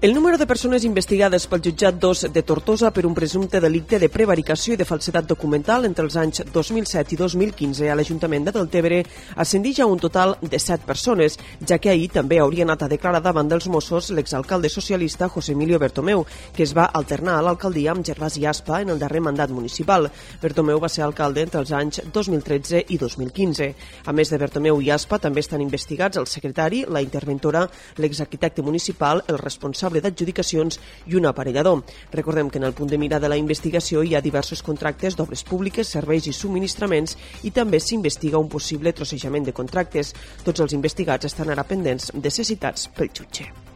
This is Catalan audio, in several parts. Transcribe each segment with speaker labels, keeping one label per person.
Speaker 1: El número de persones investigades pel jutjat 2 de Tortosa per un presumpte delicte de prevaricació i de falsedat documental entre els anys 2007 i 2015 a l'Ajuntament de Deltebre ascendix a un total de 7 persones, ja que ahir també hauria anat a declarar davant dels Mossos l'exalcalde socialista José Emilio Bertomeu, que es va alternar a l'alcaldia amb Gervasi Aspa en el darrer mandat municipal. Bertomeu va ser alcalde entre els anys 2013 i 2015. A més de Bertomeu i Aspa, també estan investigats el secretari, la interventora, l'exarquitecte municipal, el responsable responsable d'adjudicacions i un aparellador. Recordem que en el punt de mira de la investigació hi ha diversos contractes d'obres públiques, serveis i subministraments i també s'investiga un possible trossejament de contractes. Tots els investigats estan ara pendents de necessitats pel jutge.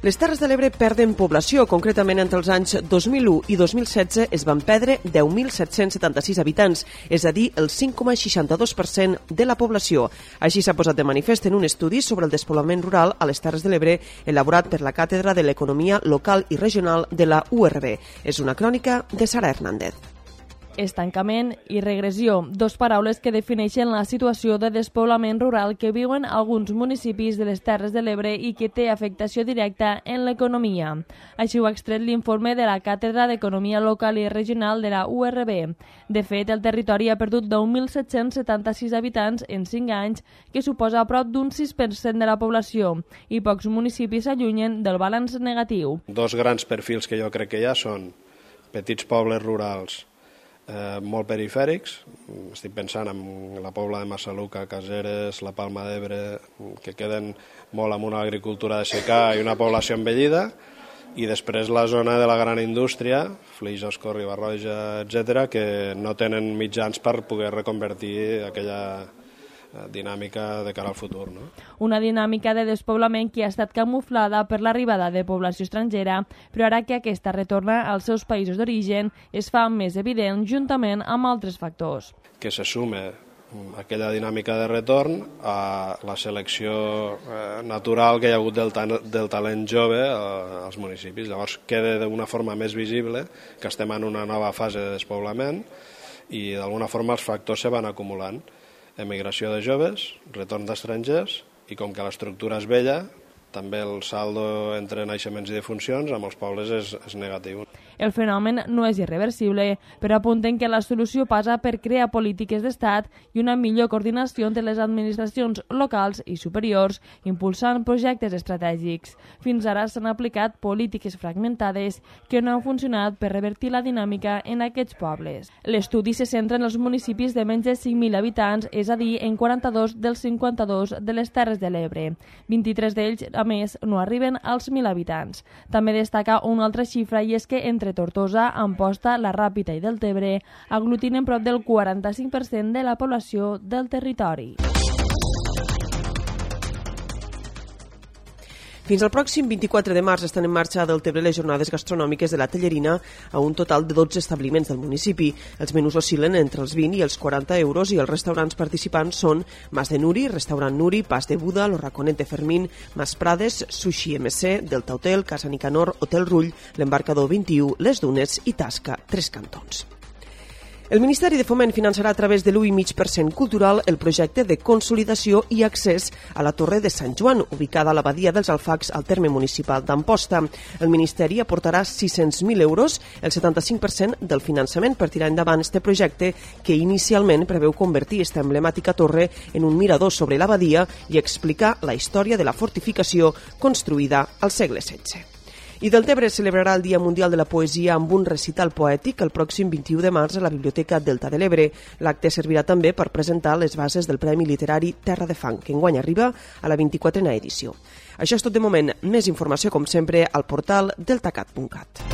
Speaker 1: Les Terres de l'Ebre perden població, concretament entre els anys 2001 i 2016 es van perdre 10.776 habitants, és a dir, el 5,62% de la població. Així s'ha posat de manifest en un estudi sobre el despoblament rural a les Terres de l'Ebre elaborat per la Càtedra de l'Economia Local i Regional de la URB. És una crònica de Sara Hernández
Speaker 2: estancament i regressió, dos paraules que defineixen la situació de despoblament rural que viuen alguns municipis de les Terres de l'Ebre i que té afectació directa en l'economia. Així ho ha extret l'informe de la Càtedra d'Economia Local i Regional de la URB. De fet, el territori ha perdut 10.776 habitants en 5 anys, que suposa a prop d'un 6% de la població, i pocs municipis s'allunyen del balanç negatiu.
Speaker 3: Dos grans perfils que jo crec que hi ha són petits pobles rurals eh, molt perifèrics, estic pensant en la Pobla de Massaluca, Caseres, la Palma d'Ebre, que queden molt amb una agricultura de secà i una població envellida, i després la zona de la gran indústria, Flix, Oscor, Ribarroja, etc, que no tenen mitjans per poder reconvertir aquella, dinàmica de cara al futur. No?
Speaker 2: Una dinàmica de despoblament que ha estat camuflada per l'arribada de població estrangera, però ara que aquesta retorna als seus països d'origen es fa més evident juntament amb altres factors.
Speaker 3: Que se sume mm, aquella dinàmica de retorn a la selecció eh, natural que hi ha hagut del, del talent jove eh, als municipis. Llavors queda d'una forma més visible que estem en una nova fase de despoblament i d'alguna forma els factors se van acumulant emigració de joves, retorn d'estrangers i com que l'estructura és vella, també el saldo entre naixements i defuncions amb els pobles és, és negatiu.
Speaker 2: El fenomen no és irreversible, però apunten que la solució passa per crear polítiques d'estat i una millor coordinació entre les administracions locals i superiors, impulsant projectes estratègics. Fins ara s'han aplicat polítiques fragmentades que no han funcionat per revertir la dinàmica en aquests pobles. L'estudi se centra en els municipis de menys de 5.000 habitants, és a dir, en 42 dels 52 de les Terres de l'Ebre. 23 d'ells, a més, no arriben als 1.000 habitants. També destaca una altra xifra i és que entre Tortosa, Amposta, La Ràpita i Deltebre aglutinen prop del 45% de la població del territori.
Speaker 1: Fins al pròxim 24 de març estan en marxa a Deltebre les jornades gastronòmiques de la Tellerina a un total de 12 establiments del municipi. Els menús oscil·len entre els 20 i els 40 euros i els restaurants participants són Mas de Nuri, Restaurant Nuri, Pas de Buda, Lo Raconet de Fermín, Mas Prades, Sushi MC, Delta Hotel, Casa Nicanor, Hotel Rull, l'Embarcador 21, Les Dunes i Tasca, Tres Cantons. El Ministeri de Foment finançarà a través de l'1,5% cultural el projecte de consolidació i accés a la Torre de Sant Joan, ubicada a l'abadia dels Alfacs al terme municipal d'Amposta. El Ministeri aportarà 600.000 euros, el 75% del finançament per tirar endavant este projecte que inicialment preveu convertir esta emblemàtica torre en un mirador sobre l'abadia i explicar la història de la fortificació construïda al segle XVI. I Deltebre celebrarà el Dia Mundial de la Poesia amb un recital poètic el pròxim 21 de març a la Biblioteca Delta de l'Ebre. L'acte servirà també per presentar les bases del Premi Literari Terra de Fang, que enguany arriba a la 24a edició. Això és tot de moment. Més informació, com sempre, al portal deltacat.cat.